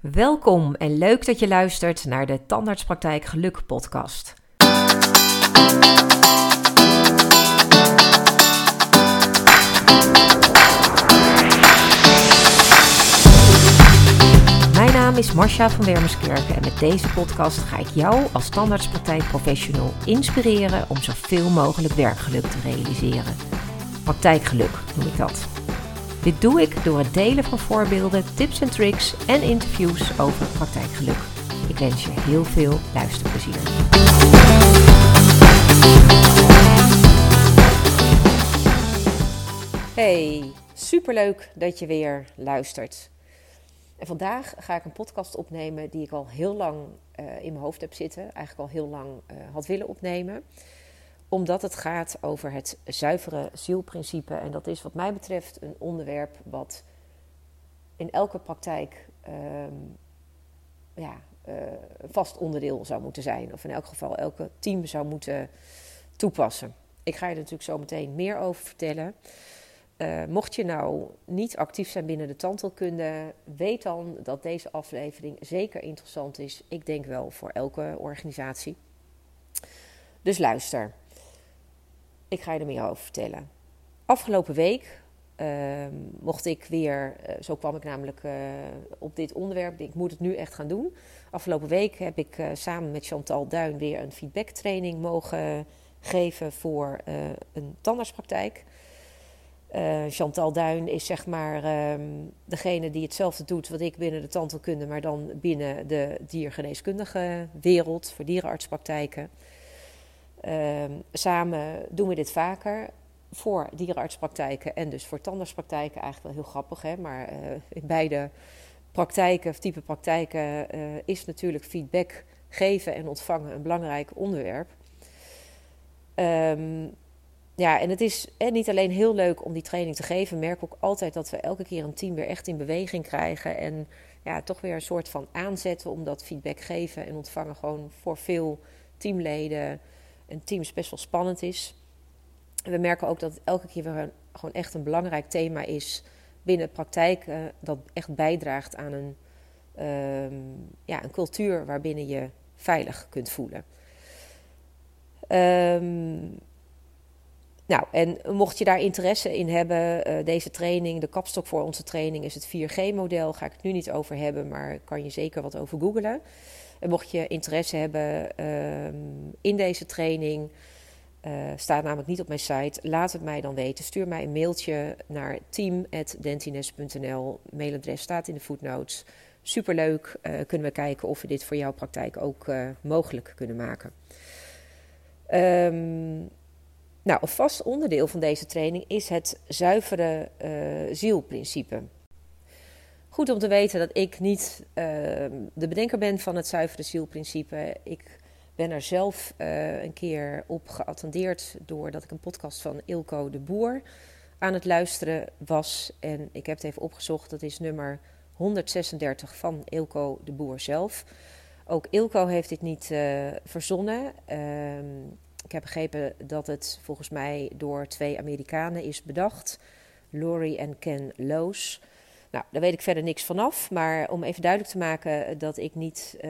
Welkom en leuk dat je luistert naar de Tandartspraktijk Geluk podcast. Mijn naam is Marcia van Wermerskerken en met deze podcast ga ik jou als tandartspraktijkprofessional inspireren om zoveel mogelijk werkgeluk te realiseren. Praktijkgeluk noem ik dat. Dit doe ik door het delen van voorbeelden, tips en tricks en interviews over praktijkgeluk. Ik wens je heel veel luisterplezier. Hey, superleuk dat je weer luistert. En vandaag ga ik een podcast opnemen die ik al heel lang uh, in mijn hoofd heb zitten. Eigenlijk al heel lang uh, had willen opnemen omdat het gaat over het zuivere zielprincipe. En dat is wat mij betreft een onderwerp wat in elke praktijk um, ja, uh, vast onderdeel zou moeten zijn. Of in elk geval elke team zou moeten toepassen. Ik ga je er natuurlijk zo meteen meer over vertellen. Uh, mocht je nou niet actief zijn binnen de tandheelkunde, weet dan dat deze aflevering zeker interessant is. Ik denk wel voor elke organisatie. Dus luister. Ik ga je er meer over vertellen. Afgelopen week uh, mocht ik weer, uh, zo kwam ik namelijk uh, op dit onderwerp, ik moet het nu echt gaan doen. Afgelopen week heb ik eh, samen met Chantal Duin weer een feedbacktraining mogen geven voor een tandartspraktijk. Chantal Duin is zeg maar um, degene die hetzelfde doet wat ik binnen de tandheelkunde, maar dan binnen de diergeneeskundige wereld voor dierenartspraktijken. Uh, samen doen we dit vaker voor dierenartspraktijken en dus voor tandartspraktijken. Eigenlijk wel heel grappig, hè? maar uh, in beide praktijken, of type praktijken, uh, is natuurlijk feedback geven en ontvangen een belangrijk onderwerp. Um, ja, en het is niet alleen heel leuk om die training te geven, merk ook altijd dat we elke keer een team weer echt in beweging krijgen en ja, toch weer een soort van aanzetten om dat feedback geven en ontvangen gewoon voor veel teamleden en teams best wel spannend is. We merken ook dat het elke keer weer gewoon echt een belangrijk thema is binnen de praktijk. Uh, dat echt bijdraagt aan een, um, ja, een cultuur waarbinnen je veilig kunt voelen. Um, nou, en mocht je daar interesse in hebben, uh, deze training, de kapstok voor onze training is het 4G-model. Ga ik het nu niet over hebben, maar kan je zeker wat over googelen. Mocht je interesse hebben uh, in deze training, uh, staat namelijk niet op mijn site, laat het mij dan weten. Stuur mij een mailtje naar team.dentines.nl. Mailadres staat in de footnotes. Superleuk, uh, kunnen we kijken of we dit voor jouw praktijk ook uh, mogelijk kunnen maken. Um, nou, een vast onderdeel van deze training is het zuivere zielprincipe. Goed om te weten dat ik niet uh, de bedenker ben van het zuivere zielprincipe. Ik ben er zelf uh, een keer op geattendeerd doordat ik een podcast van Ilko de Boer aan het luisteren was. En ik heb het even opgezocht, dat is nummer 136 van Ilko de Boer zelf. Ook Ilko heeft dit niet uh, verzonnen. Uh, ik heb begrepen dat het volgens mij door twee Amerikanen is bedacht. Laurie en Ken Loos. Nou, daar weet ik verder niks vanaf. Maar om even duidelijk te maken dat ik niet uh,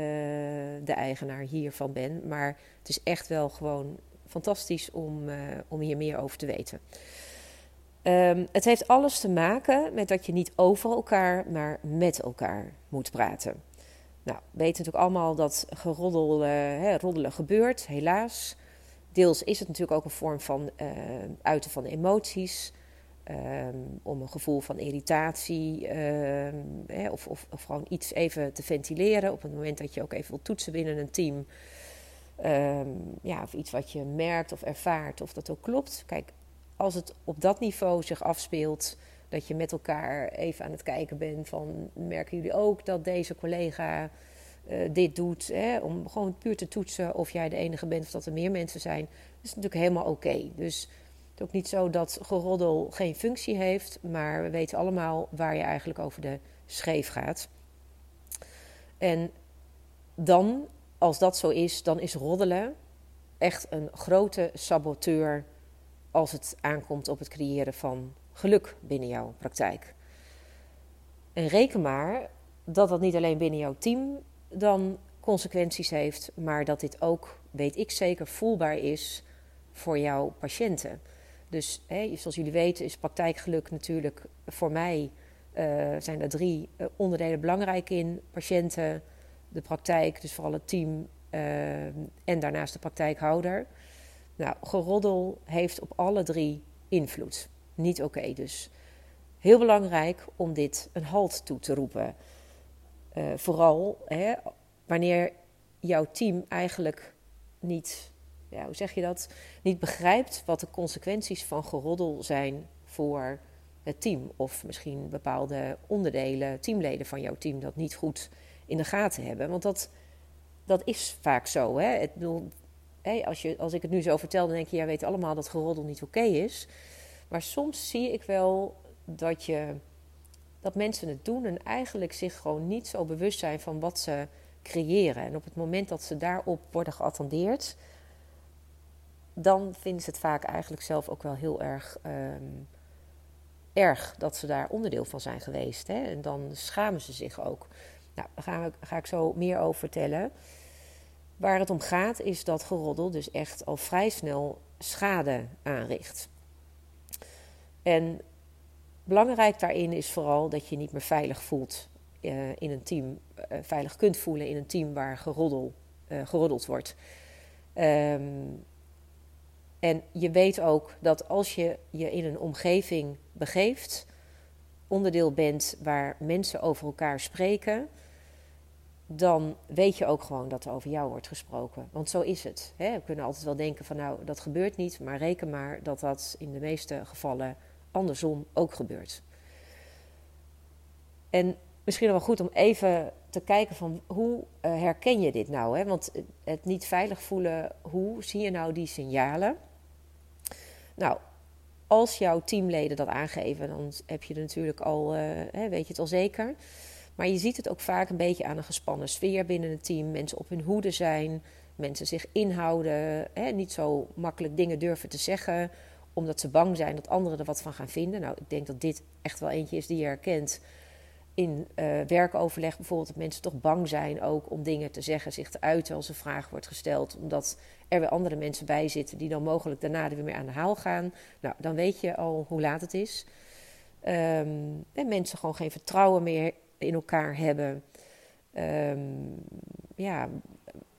de eigenaar hiervan ben. Maar het is echt wel gewoon fantastisch om, uh, om hier meer over te weten. Um, het heeft alles te maken met dat je niet over elkaar, maar met elkaar moet praten. Nou, we weten natuurlijk allemaal dat geroddel, hè, roddelen gebeurt, helaas. Deels is het natuurlijk ook een vorm van uiten van emoties. Um, om een gevoel van irritatie um, hè, of, of, gewoon iets even te ventileren op het moment dat je ook even wil toetsen binnen een team. Um, ja, of iets wat je merkt of ervaart of dat ook klopt. Kijk, als het op dat niveau zich afspeelt, dat je met elkaar even aan het kijken bent van merken jullie ook dat deze collega uh, dit doet, hè, om gewoon puur te toetsen of jij de enige bent of dat er meer mensen zijn, is natuurlijk helemaal oké. Dus is ook niet zo dat geroddel geen functie heeft, maar we weten allemaal waar je eigenlijk over de scheef gaat. En dan, als dat zo is, dan is roddelen echt een grote saboteur als het aankomt op het creëren van geluk binnen jouw praktijk. En reken maar dat dat niet alleen binnen jouw team dan consequenties heeft, maar dat dit ook, weet ik zeker, voelbaar is voor jouw patiënten. Dus zoals jullie weten is praktijkgeluk natuurlijk voor mij uh, zijn er drie uh, onderdelen belangrijk in: patiënten, de praktijk, dus vooral het team uh, en daarnaast de praktijkhouder. Nou, geroddel heeft op alle drie invloed. Niet oké dus. Heel belangrijk om dit een halt toe te roepen. vooral hè, wanneer jouw team eigenlijk niet, ja, hoe zeg je dat, niet begrijpt wat de consequenties van geroddel zijn voor het team. Of misschien bepaalde onderdelen, teamleden van jouw team, dat niet goed in de gaten hebben. Want dat, dat is vaak zo. Hè? Het, als, je, als ik het nu zo vertel, dan denk je, ja, weet allemaal dat geroddel niet oké is. Maar soms zie ik wel dat, je, dat mensen het doen en eigenlijk zich gewoon niet zo bewust zijn van wat ze creëren. En op het moment dat ze daarop worden geattendeerd, dan vinden ze het vaak eigenlijk zelf ook wel heel erg ehm, erg dat ze daar onderdeel van zijn geweest. Hè? En dan schamen ze zich ook. Nou, daar ga ik, zo meer over vertellen. Waar het om gaat is dat geroddel dus echt al vrij snel schade aanricht. En belangrijk daarin is vooral dat je niet meer veilig voelt uh, in een team, uh, veilig kunt voelen in een team waar geroddel, uh, geroddeld wordt. Um, en je weet ook dat als je je in een omgeving begeeft, onderdeel bent waar mensen over elkaar spreken, dan weet je ook gewoon dat er over jou wordt gesproken. Want zo is het. Hè? We kunnen altijd wel denken van nou, dat gebeurt niet, maar reken maar dat dat in de meeste gevallen andersom ook gebeurt. En misschien wel goed om even te kijken van hoe uh, herken je dit nou? Hè? Want het niet veilig voelen, hoe zie je nou die signalen? Nou, als jouw teamleden dat aangeven, dan heb je er natuurlijk al, hè, weet je het al zeker. Maar je ziet het ook vaak een beetje aan een gespannen sfeer binnen het team. Mensen op hun hoede zijn, mensen zich inhouden, hè, niet zo makkelijk dingen durven te zeggen, omdat ze bang zijn dat anderen er wat van gaan vinden. Nou, ik denk dat dit echt wel eentje is die je herkent in uh, werkoverleg bijvoorbeeld dat mensen toch bang zijn ook om dingen te zeggen, zich te uiten als een vraag wordt gesteld, omdat er weer andere mensen bij zitten die dan mogelijk daarna er weer mee aan de haal gaan. Nou, dan weet je al hoe laat het is. Um, en mensen gewoon geen vertrouwen meer in elkaar hebben. Um, ja,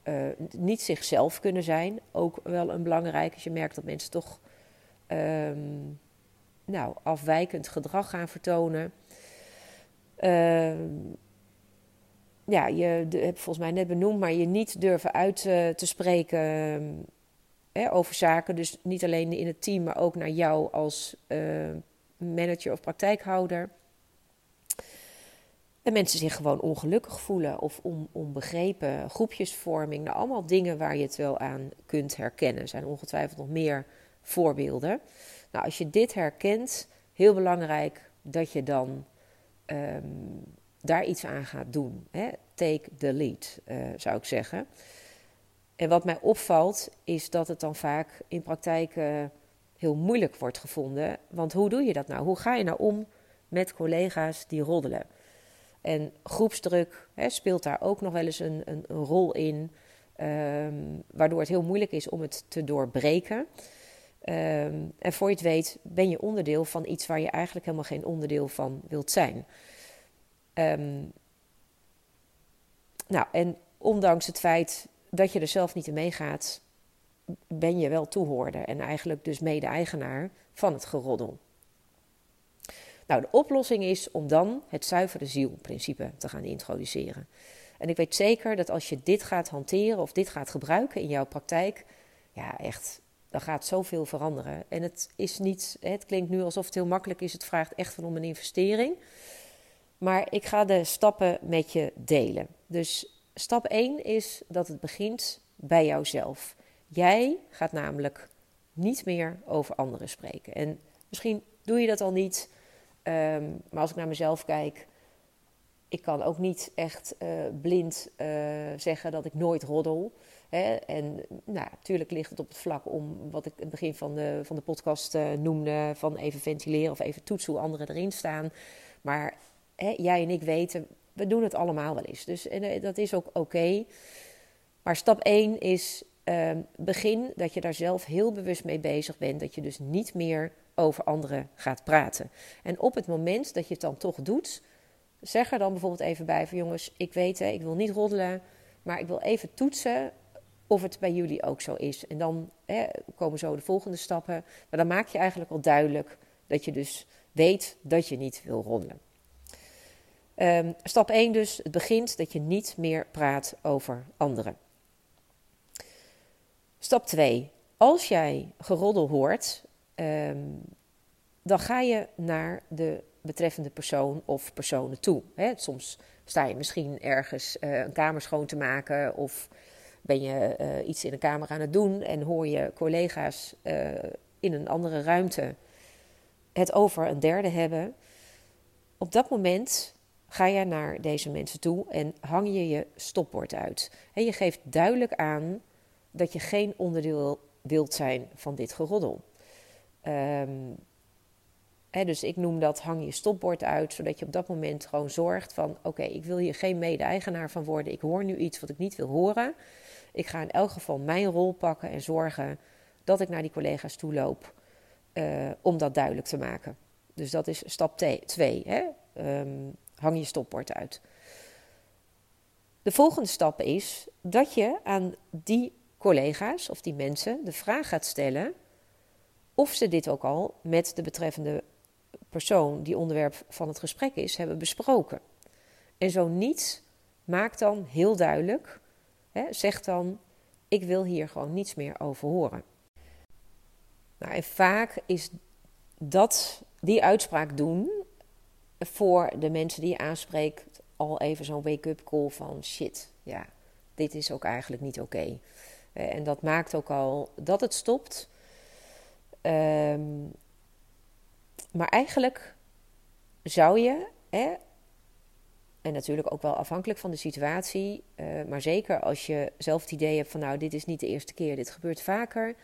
uh, niet zichzelf kunnen zijn. Ook wel een belangrijk als je merkt dat mensen toch um, nou, afwijkend gedrag gaan vertonen. Uh, ja, je hebt volgens mij net benoemd, maar je niet durven uit uh, te spreken uh, over zaken. Dus niet alleen in het team, maar ook naar jou als uh, manager of praktijkhouder. En mensen zich gewoon ongelukkig voelen of on, onbegrepen, groepjesvorming. Nou, allemaal dingen waar je het wel aan kunt herkennen. Er zijn ongetwijfeld nog meer voorbeelden. Nou, als je dit herkent, heel belangrijk dat je dan um, daar iets aan gaat doen. Hè? Take the lead, uh, zou ik zeggen. En wat mij opvalt, is dat het dan vaak in praktijk uh, heel moeilijk wordt gevonden. Want hoe doe je dat nou? Hoe ga je nou om met collega's die roddelen? En groepsdruk hè, speelt daar ook nog wel eens een, een, rol in, um, waardoor het heel moeilijk is om het te doorbreken. Um, en voor je het weet ben je onderdeel van iets waar je eigenlijk helemaal geen onderdeel van wilt zijn. Um, nou, en ondanks het feit dat je er zelf niet in meegaat, ben je wel toehoorder en eigenlijk dus mede-eigenaar van het geroddel. Nou, de oplossing is om dan het zuivere zielprincipe te gaan introduceren. En ik weet zeker dat als je dit gaat hanteren of dit gaat gebruiken in jouw praktijk, ja, echt, dan gaat zoveel veranderen. En het is niet, het klinkt nu alsof het heel makkelijk is, het vraagt echt van om een investering. Maar ik ga de stappen met je delen. Dus stap 1 is dat het begint bij jouzelf. Jij gaat namelijk niet meer over anderen spreken. En misschien doe je dat al niet, um, maar als ik naar mezelf kijk, ik kan ook niet echt uh, blind uh, zeggen dat ik nooit roddel. Hè? En nou, natuurlijk ligt het op het vlak om wat ik het begin van de, van de podcast uh, noemde: van even ventileren of even toetsen hoe anderen erin staan. Maar jij en ik weten, we doen het allemaal wel eens. Dus en, dat is ook oké. Maar stap 1 is uh, begin dat je daar zelf heel bewust mee bezig bent. Dat je dus niet meer over anderen gaat praten. En op het moment dat je het dan toch doet, zeg er dan bijvoorbeeld even bij van jongens, ik weet hè, ik wil niet roddelen, maar ik wil even toetsen of het bij jullie ook zo is. En dan hè, komen zo de volgende stappen. Maar dan maak je eigenlijk al duidelijk dat je dus weet dat je niet wil roddelen. Um, stap 1 dus, het begint dat je niet meer praat over anderen. Stap 2. Als jij geroddel hoort, um, dan ga je naar de betreffende persoon of personen toe. Hè. Soms sta je misschien ergens uh, een kamer schoon te maken of ben je uh, iets in een kamer aan het doen en hoor je collega's uh, in een andere ruimte het over een derde hebben. Op dat moment ga je naar deze mensen toe en hang je je stopwoord uit. En je geeft duidelijk aan dat je geen onderdeel wilt zijn van dit geroddel. Um, hè, dus ik noem dat hang je stopbord uit, zodat je op dat moment gewoon zorgt van: oké, ik wil hier geen mede-eigenaar van worden. Ik hoor nu iets wat ik niet wil horen. Ik ga in elk geval mijn rol pakken en zorgen dat ik naar die collega's toe loop uh, om dat duidelijk te maken. Dus dat is stap 2. Um, hang je stopbord uit. De volgende stap is dat je aan die collega's of die mensen de vraag gaat stellen of ze dit ook al met de betreffende persoon die onderwerp van het gesprek is, hebben besproken. En zo niet, maak dan heel duidelijk, hè, zeg dan: Ik wil hier gewoon niets meer over horen. Nou, en vaak is dat, die uitspraak doen voor de mensen die je aanspreekt al even zo'n wake-up call van shit, ja, dit is ook eigenlijk niet oké. Eh, en dat maakt ook al dat het stopt. Um, maar eigenlijk zou je, hè, en natuurlijk ook wel afhankelijk van de situatie, uh, maar zeker als je zelf het idee hebt van nou, dit is niet de eerste keer, dit gebeurt vaker,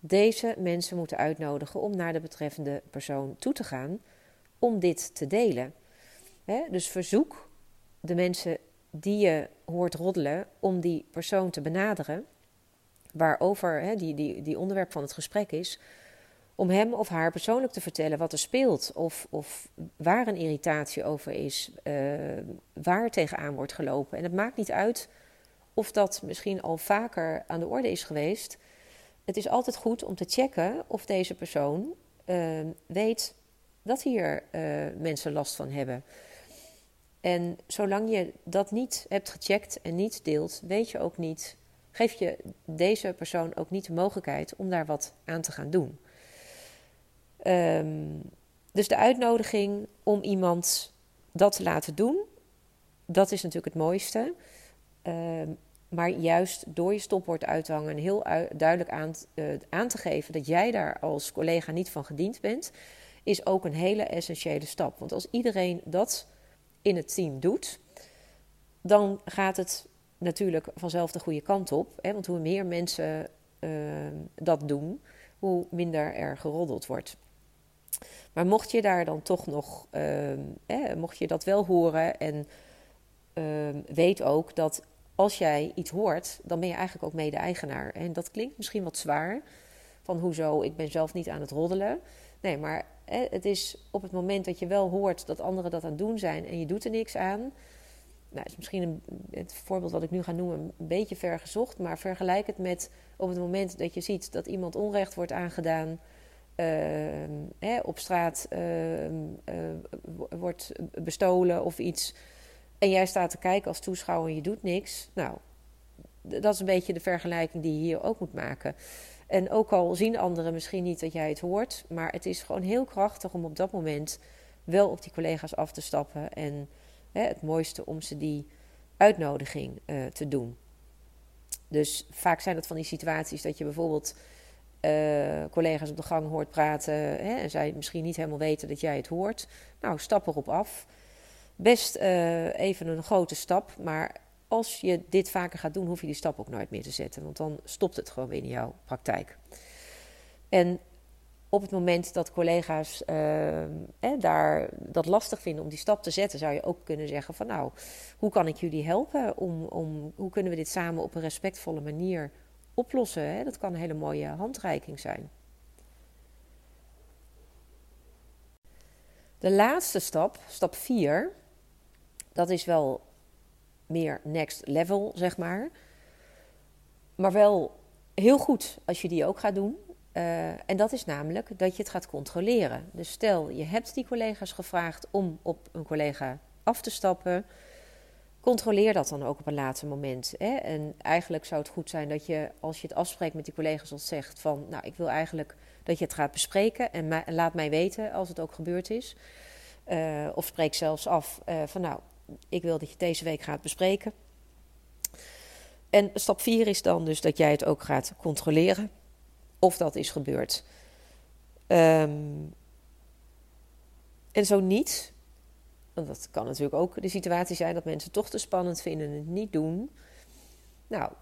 deze mensen moeten uitnodigen om naar de betreffende persoon toe te gaan om dit te delen. Dus verzoek de mensen die je hoort roddelen om die persoon te benaderen, waarover hè, die, die, die onderwerp van het gesprek is, om hem of haar persoonlijk te vertellen wat er speelt, of, of waar een irritatie over is, uh, waar tegenaan wordt gelopen. En het maakt niet uit of dat misschien al vaker aan de orde is geweest. Het is altijd goed om te checken of deze persoon uh, weet dat hier uh, mensen last van hebben. En zolang je dat niet hebt gecheckt en niet deelt, weet je ook niet, geef je deze persoon ook niet de mogelijkheid om daar wat aan te gaan doen. Um, dus de uitnodiging om iemand dat te laten doen, dat is natuurlijk het mooiste. Um, maar juist door je stopwoord uit te hangen en heel duidelijk aan, uh, aan te geven dat jij daar als collega niet van gediend bent, is ook een hele essentiële stap. Want als iedereen dat in het team doet, dan gaat het natuurlijk vanzelf de goede kant op. Hè? Want hoe meer mensen uh, dat doen, hoe minder er geroddeld wordt. Maar mocht je daar dan toch nog, uh, mocht je dat wel horen en uh, weet ook dat als jij iets hoort, dan ben je eigenlijk ook mede-eigenaar. En dat klinkt misschien wat zwaar, van hoezo, ik ben zelf niet aan het roddelen. Nee, maar hè, het is op het moment dat je wel hoort dat anderen dat aan het doen zijn en je doet er niks aan. Nou, is misschien een, het voorbeeld wat ik nu ga noemen een beetje ver gezocht, maar vergelijk het met op het moment dat je ziet dat iemand onrecht wordt aangedaan uh, op straat uh, wordt bestolen of iets. En jij staat te kijken als toeschouwer en je doet niks. Nou, dat is een beetje de vergelijking die je hier ook moet maken. En ook al zien anderen misschien niet dat jij het hoort, maar het is gewoon heel krachtig om op dat moment wel op die collega's af te stappen. En hè, het mooiste om ze die uitnodiging uh, te doen. Dus vaak zijn dat van die situaties dat je bijvoorbeeld uh, collega's op de gang hoort praten hè, en zij misschien niet helemaal weten dat jij het hoort. Nou, stap erop af. Best uh, even een grote stap, maar als je dit vaker gaat doen, hoef je die stap ook nooit meer te zetten, want dan stopt het gewoon weer in jouw praktijk. En op het moment dat collega's eh, daar dat lastig vinden om die stap te zetten, zou je ook kunnen zeggen van nou, hoe kan ik jullie helpen? Om, om, hoe kunnen we dit samen op een respectvolle manier oplossen? Hè? Dat kan een hele mooie handreiking zijn. De laatste stap, stap 4, dat is wel meer next level, zeg maar. Maar wel heel goed als je die ook gaat doen. Uh, en dat is namelijk dat je het gaat controleren. Dus stel, je hebt die collega's gevraagd om op een collega af te stappen. Controleer dat dan ook op een later moment. Hè? En eigenlijk zou het goed zijn dat je, als je het afspreekt met die collega's, al zegt van, nou, ik wil eigenlijk dat je het gaat bespreken en laat mij weten als het ook gebeurd is. Uh, of spreek zelfs af uh, van, nou, ik wil dat je deze week gaat bespreken. En stap 4 is dan dus dat jij het ook gaat controleren of dat is gebeurd. Um, en zo niet, want dat kan natuurlijk ook de situatie zijn dat mensen toch te spannend vinden en het niet doen. Nou,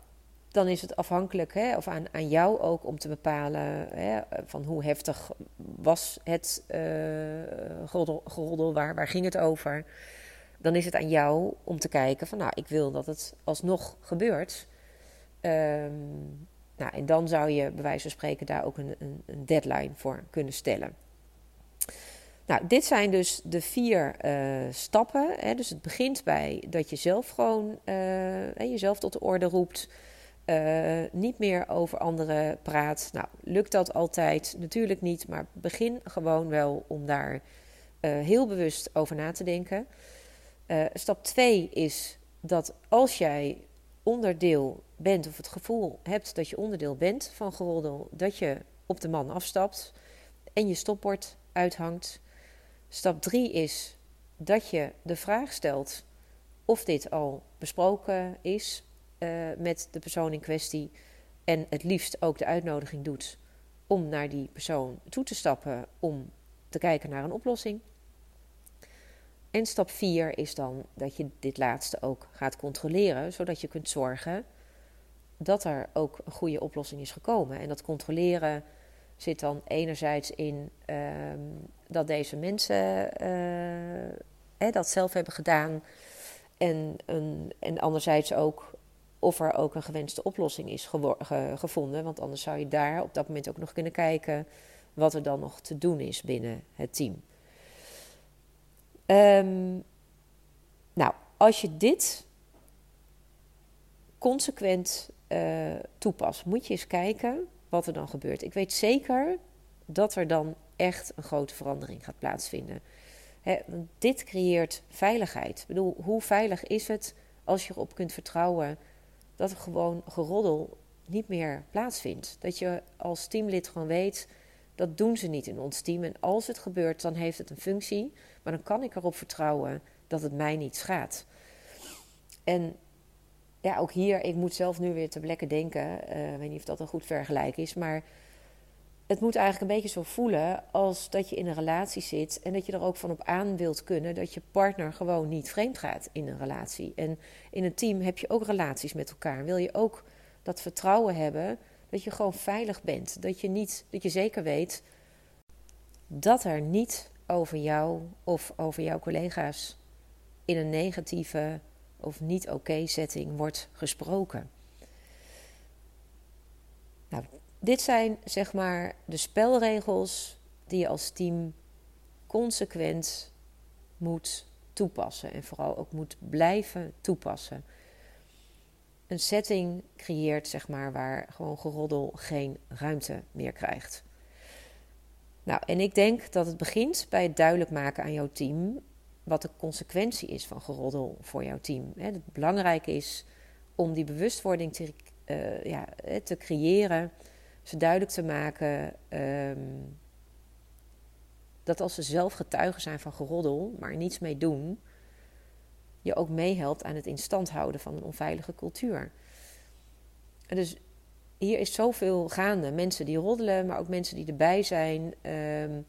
dan is het afhankelijk, hè, of aan, aan jou ook om te bepalen hè, van hoe heftig was het uh, geroddel, waar, waar ging het over. Dan is het aan jou om te kijken van nou, ik wil dat het alsnog gebeurt. Um, nou, en dan zou je bij wijze van spreken daar ook een, een, een deadline voor kunnen stellen. Nou, dit zijn dus de vier uh, stappen. Hè. Dus het begint bij dat je zelf gewoon uh, jezelf tot de orde roept. Uh, niet meer over anderen praat. Nou, lukt dat altijd? Natuurlijk niet, maar begin gewoon wel om daar heel bewust over na te denken. Stap 2 is dat als jij onderdeel bent of het gevoel hebt dat je onderdeel bent van geroddel, dat je op de man afstapt en je stopbord uithangt. Stap 3 is dat je de vraag stelt of dit al besproken is uh, met de persoon in kwestie en het liefst ook de uitnodiging doet om naar die persoon toe te stappen om te kijken naar een oplossing. En stap 4 is dan dat je dit laatste ook gaat controleren, zodat je kunt zorgen dat er ook een goede oplossing is gekomen. En dat controleren zit dan enerzijds in ehm, dat deze mensen uh, dat zelf hebben gedaan. En, een, en anderzijds ook of er ook een gewenste oplossing is gevonden. Want anders zou je daar op dat moment ook nog kunnen kijken wat er dan nog te doen is binnen het team. Um, nou, als je dit consequent uh, toepast, moet je eens kijken wat er dan gebeurt. Ik weet zeker dat er dan echt een grote verandering gaat plaatsvinden. dit creëert veiligheid. Ik bedoel, hoe veilig is het als je erop kunt vertrouwen dat er gewoon geroddel niet meer plaatsvindt? Dat je als teamlid gewoon weet, dat doen ze niet in ons team. En als het gebeurt, dan heeft het een functie. Maar dan kan ik erop vertrouwen dat het mij niet schaadt. En ja, ook hier, ik moet zelf nu weer te plekken denken. Uh, ik weet niet of dat een goed vergelijk is, maar het moet eigenlijk een beetje zo voelen als dat je in een relatie zit en dat je er ook van op aan wilt kunnen dat je partner gewoon niet vreemd gaat in een relatie. En in een team heb je ook relaties met elkaar. Wil je ook dat vertrouwen hebben dat je gewoon veilig bent, dat je niet, dat je zeker weet dat er niet over jou of over jouw collega's in een negatieve of niet oké setting wordt gesproken. Nou, dit zijn zeg maar de spelregels die je als team consequent moet toepassen en vooral ook moet blijven toepassen. Een setting creëert zeg maar waar gewoon geroddel geen ruimte meer krijgt. Nou, en ik denk dat het begint bij het duidelijk maken aan jouw team wat de consequentie is van geroddel voor jouw team. Het belangrijke is om die bewustwording te, uh, ja, te creëren, ze duidelijk te maken um, dat als ze zelf getuigen zijn van geroddel, maar niets mee doen, je ook meehelpt aan het instand houden van een onveilige cultuur. Dus hier is zoveel gaande. Mensen die roddelen, maar ook mensen die erbij zijn. Um,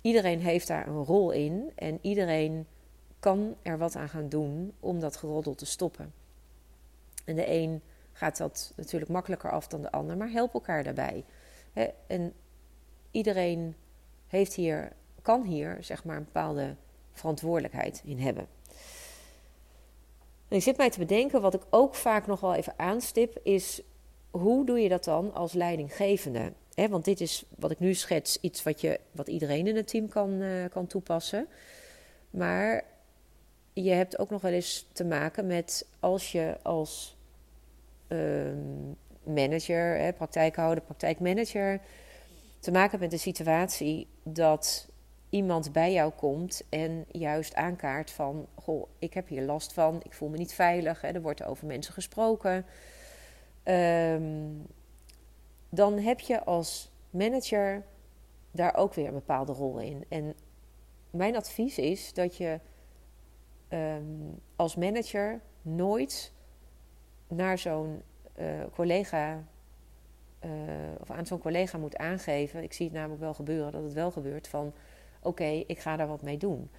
iedereen heeft daar een rol in en iedereen kan er wat aan gaan doen om dat geroddel te stoppen. En de een gaat dat natuurlijk makkelijker af dan de ander, maar help elkaar daarbij. en iedereen heeft hier, kan hier zeg maar een bepaalde verantwoordelijkheid in hebben. En ik zit mij te bedenken, wat ik ook vaak nog wel even aanstip, is hoe doe je dat dan als leidinggevende? want dit is wat ik nu schets, iets wat, je, wat iedereen in het team kan, uh, kan toepassen. Maar je hebt ook nog wel eens te maken met als je als uh, manager, praktijkhouder, praktijkmanager, te maken hebt met de situatie dat iemand bij jou komt en juist aankaart van: Goh, ik heb hier last van, ik voel me niet veilig, hè, er wordt over mensen gesproken. Um, dan heb je als manager daar ook weer een bepaalde rol in. En mijn advies is dat je um, als manager nooit naar zo'n uh, collega uh, of aan zo'n collega moet aangeven. Ik zie het namelijk wel gebeuren dat het wel gebeurt van oké, ik ga daar wat mee doen.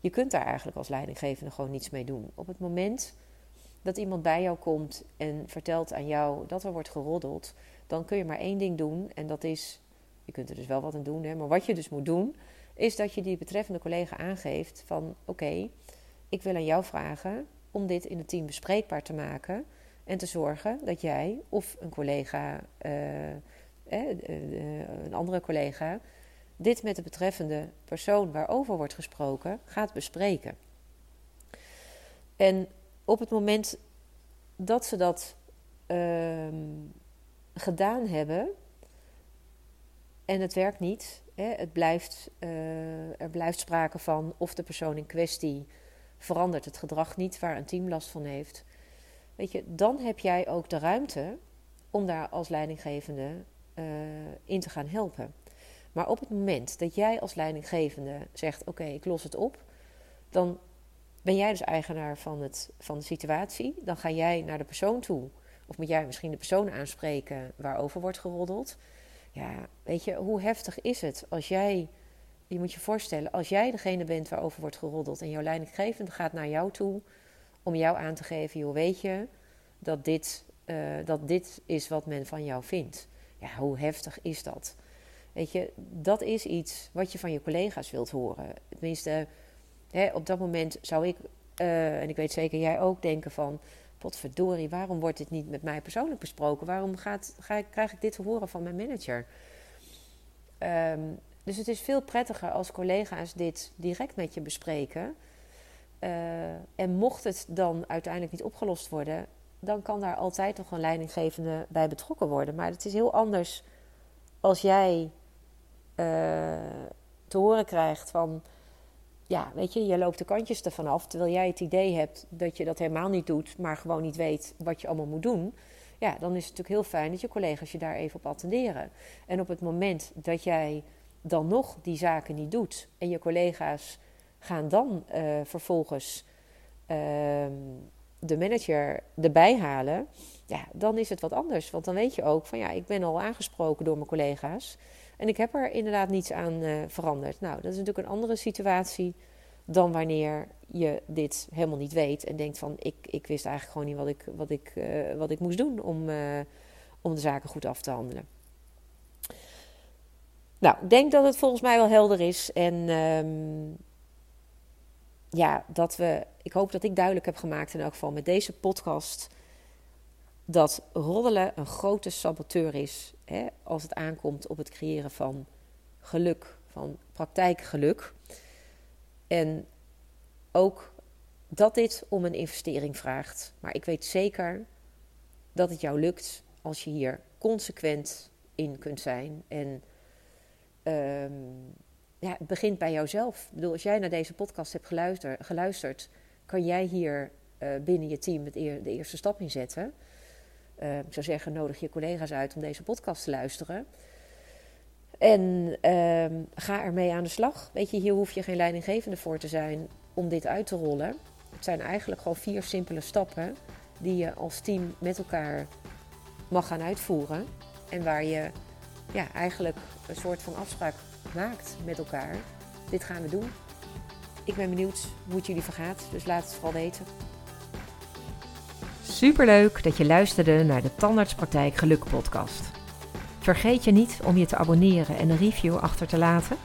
Je kunt daar eigenlijk als leidinggevende gewoon niets mee doen. Op het moment dat iemand bij jou komt en vertelt aan jou dat er wordt geroddeld, dan kun je maar één ding doen. En dat is, je kunt er dus wel wat aan doen, hè, maar wat je dus moet doen, is dat je die betreffende collega aangeeft van oké, ik wil aan jou vragen om dit in het team bespreekbaar te maken. En te zorgen dat jij of een collega, uh, eh, een andere collega, dit met de betreffende persoon waarover wordt gesproken gaat bespreken. En op het moment dat ze dat uh, gedaan hebben en het werkt niet, hè, het blijft, uh, er blijft sprake van of de persoon in kwestie verandert het gedrag niet waar een team last van heeft. Weet je, dan heb jij ook de ruimte om daar als leidinggevende uh, in te gaan helpen. Maar op het moment dat jij als leidinggevende zegt: Oké, ik los het op, dan ben jij dus eigenaar van, het, van de situatie. Dan ga jij naar de persoon toe. Of moet jij misschien de persoon aanspreken waarover wordt geroddeld. Ja, weet je, hoe heftig is het als jij, je moet je voorstellen, als jij degene bent waarover wordt geroddeld en jouw leidinggevende gaat naar jou toe om jou aan te geven, joh, weet je dat dit, uh, dat dit is wat men van jou vindt. Ja, hoe heftig is dat? Weet je, dat is iets wat je van je collega's wilt horen. Tenminste, hè, op dat moment zou ik, uh, en ik weet zeker jij ook, denken van... Potverdorie, waarom wordt dit niet met mij persoonlijk besproken? Waarom ga, krijg ik dit te horen van mijn manager? Um, dus het is veel prettiger als collega's dit direct met je bespreken. Uh, en mocht het dan uiteindelijk niet opgelost worden, dan kan daar altijd nog een leidinggevende bij betrokken worden. Maar het is heel anders als jij te horen krijgt van, ja, weet je, je loopt de kantjes ervan af, terwijl jij het idee hebt dat je dat helemaal niet doet, maar gewoon niet weet wat je allemaal moet doen. Ja, dan is het natuurlijk heel fijn dat je collega's je daar even op attenderen. En op het moment dat jij dan nog die zaken niet doet en je collega's gaan dan uh, vervolgens uh, de manager erbij halen, ja, dan is het wat anders. Want dan weet je ook van ja, ik ben al aangesproken door mijn collega's. En ik heb er inderdaad niets aan uh, veranderd. Nou, dat is natuurlijk een andere situatie dan wanneer je dit helemaal niet weet en denkt van ik, ik wist eigenlijk gewoon niet wat ik, wat ik, uh, wat ik moest doen om, uh, om de zaken goed af te handelen. Nou, ik denk dat het volgens mij wel helder is. En um, ja, dat we. Ik hoop dat ik duidelijk heb gemaakt in elk geval met deze podcast. Dat roddelen een grote saboteur is als het aankomt op het creëren van geluk, van praktijkgeluk. En ook dat dit om een investering vraagt. Maar ik weet zeker dat het jou lukt als je hier consequent in kunt zijn. En um, ja, het begint bij jouzelf. Ik bedoel, als jij naar deze podcast hebt geluisterd, kan jij hier uh, binnen je team de eerste stap in zetten. Uh, ik zou zeggen, nodig je collega's uit om deze podcast te luisteren. En uh, ga ermee aan de slag. Weet je, hier hoef je geen leidinggevende voor te zijn om dit uit te rollen. Het zijn eigenlijk gewoon vier simpele stappen die je als team met elkaar mag gaan uitvoeren. En waar je ja, eigenlijk een soort van afspraak maakt met elkaar. Dit gaan we doen. Ik ben benieuwd hoe het jullie vergaat, dus laat het vooral weten. Superleuk dat je luisterde naar de Tandartspraktijk Geluk podcast. Vergeet je niet om je te abonneren en een review achter te laten.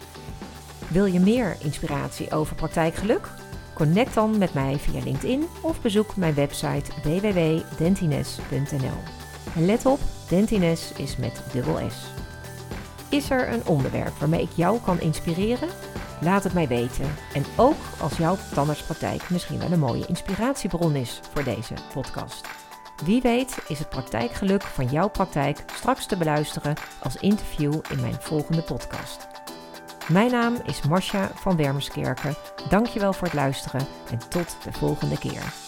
Wil je meer inspiratie over praktijkgeluk? Connect dan met mij via LinkedIn of bezoek mijn website www.dentines.nl. En let op, Dentines is met dubbel S. Is er een onderwerp waarmee ik jou kan inspireren? Laat het mij weten. En ook als jouw tandartspraktijk misschien wel een mooie inspiratiebron is voor deze podcast. Wie weet is het praktijkgeluk van jouw praktijk straks te beluisteren als interview in mijn volgende podcast. Mijn naam is Marcia van Wermerskerken. Dankjewel voor het luisteren en tot de volgende keer.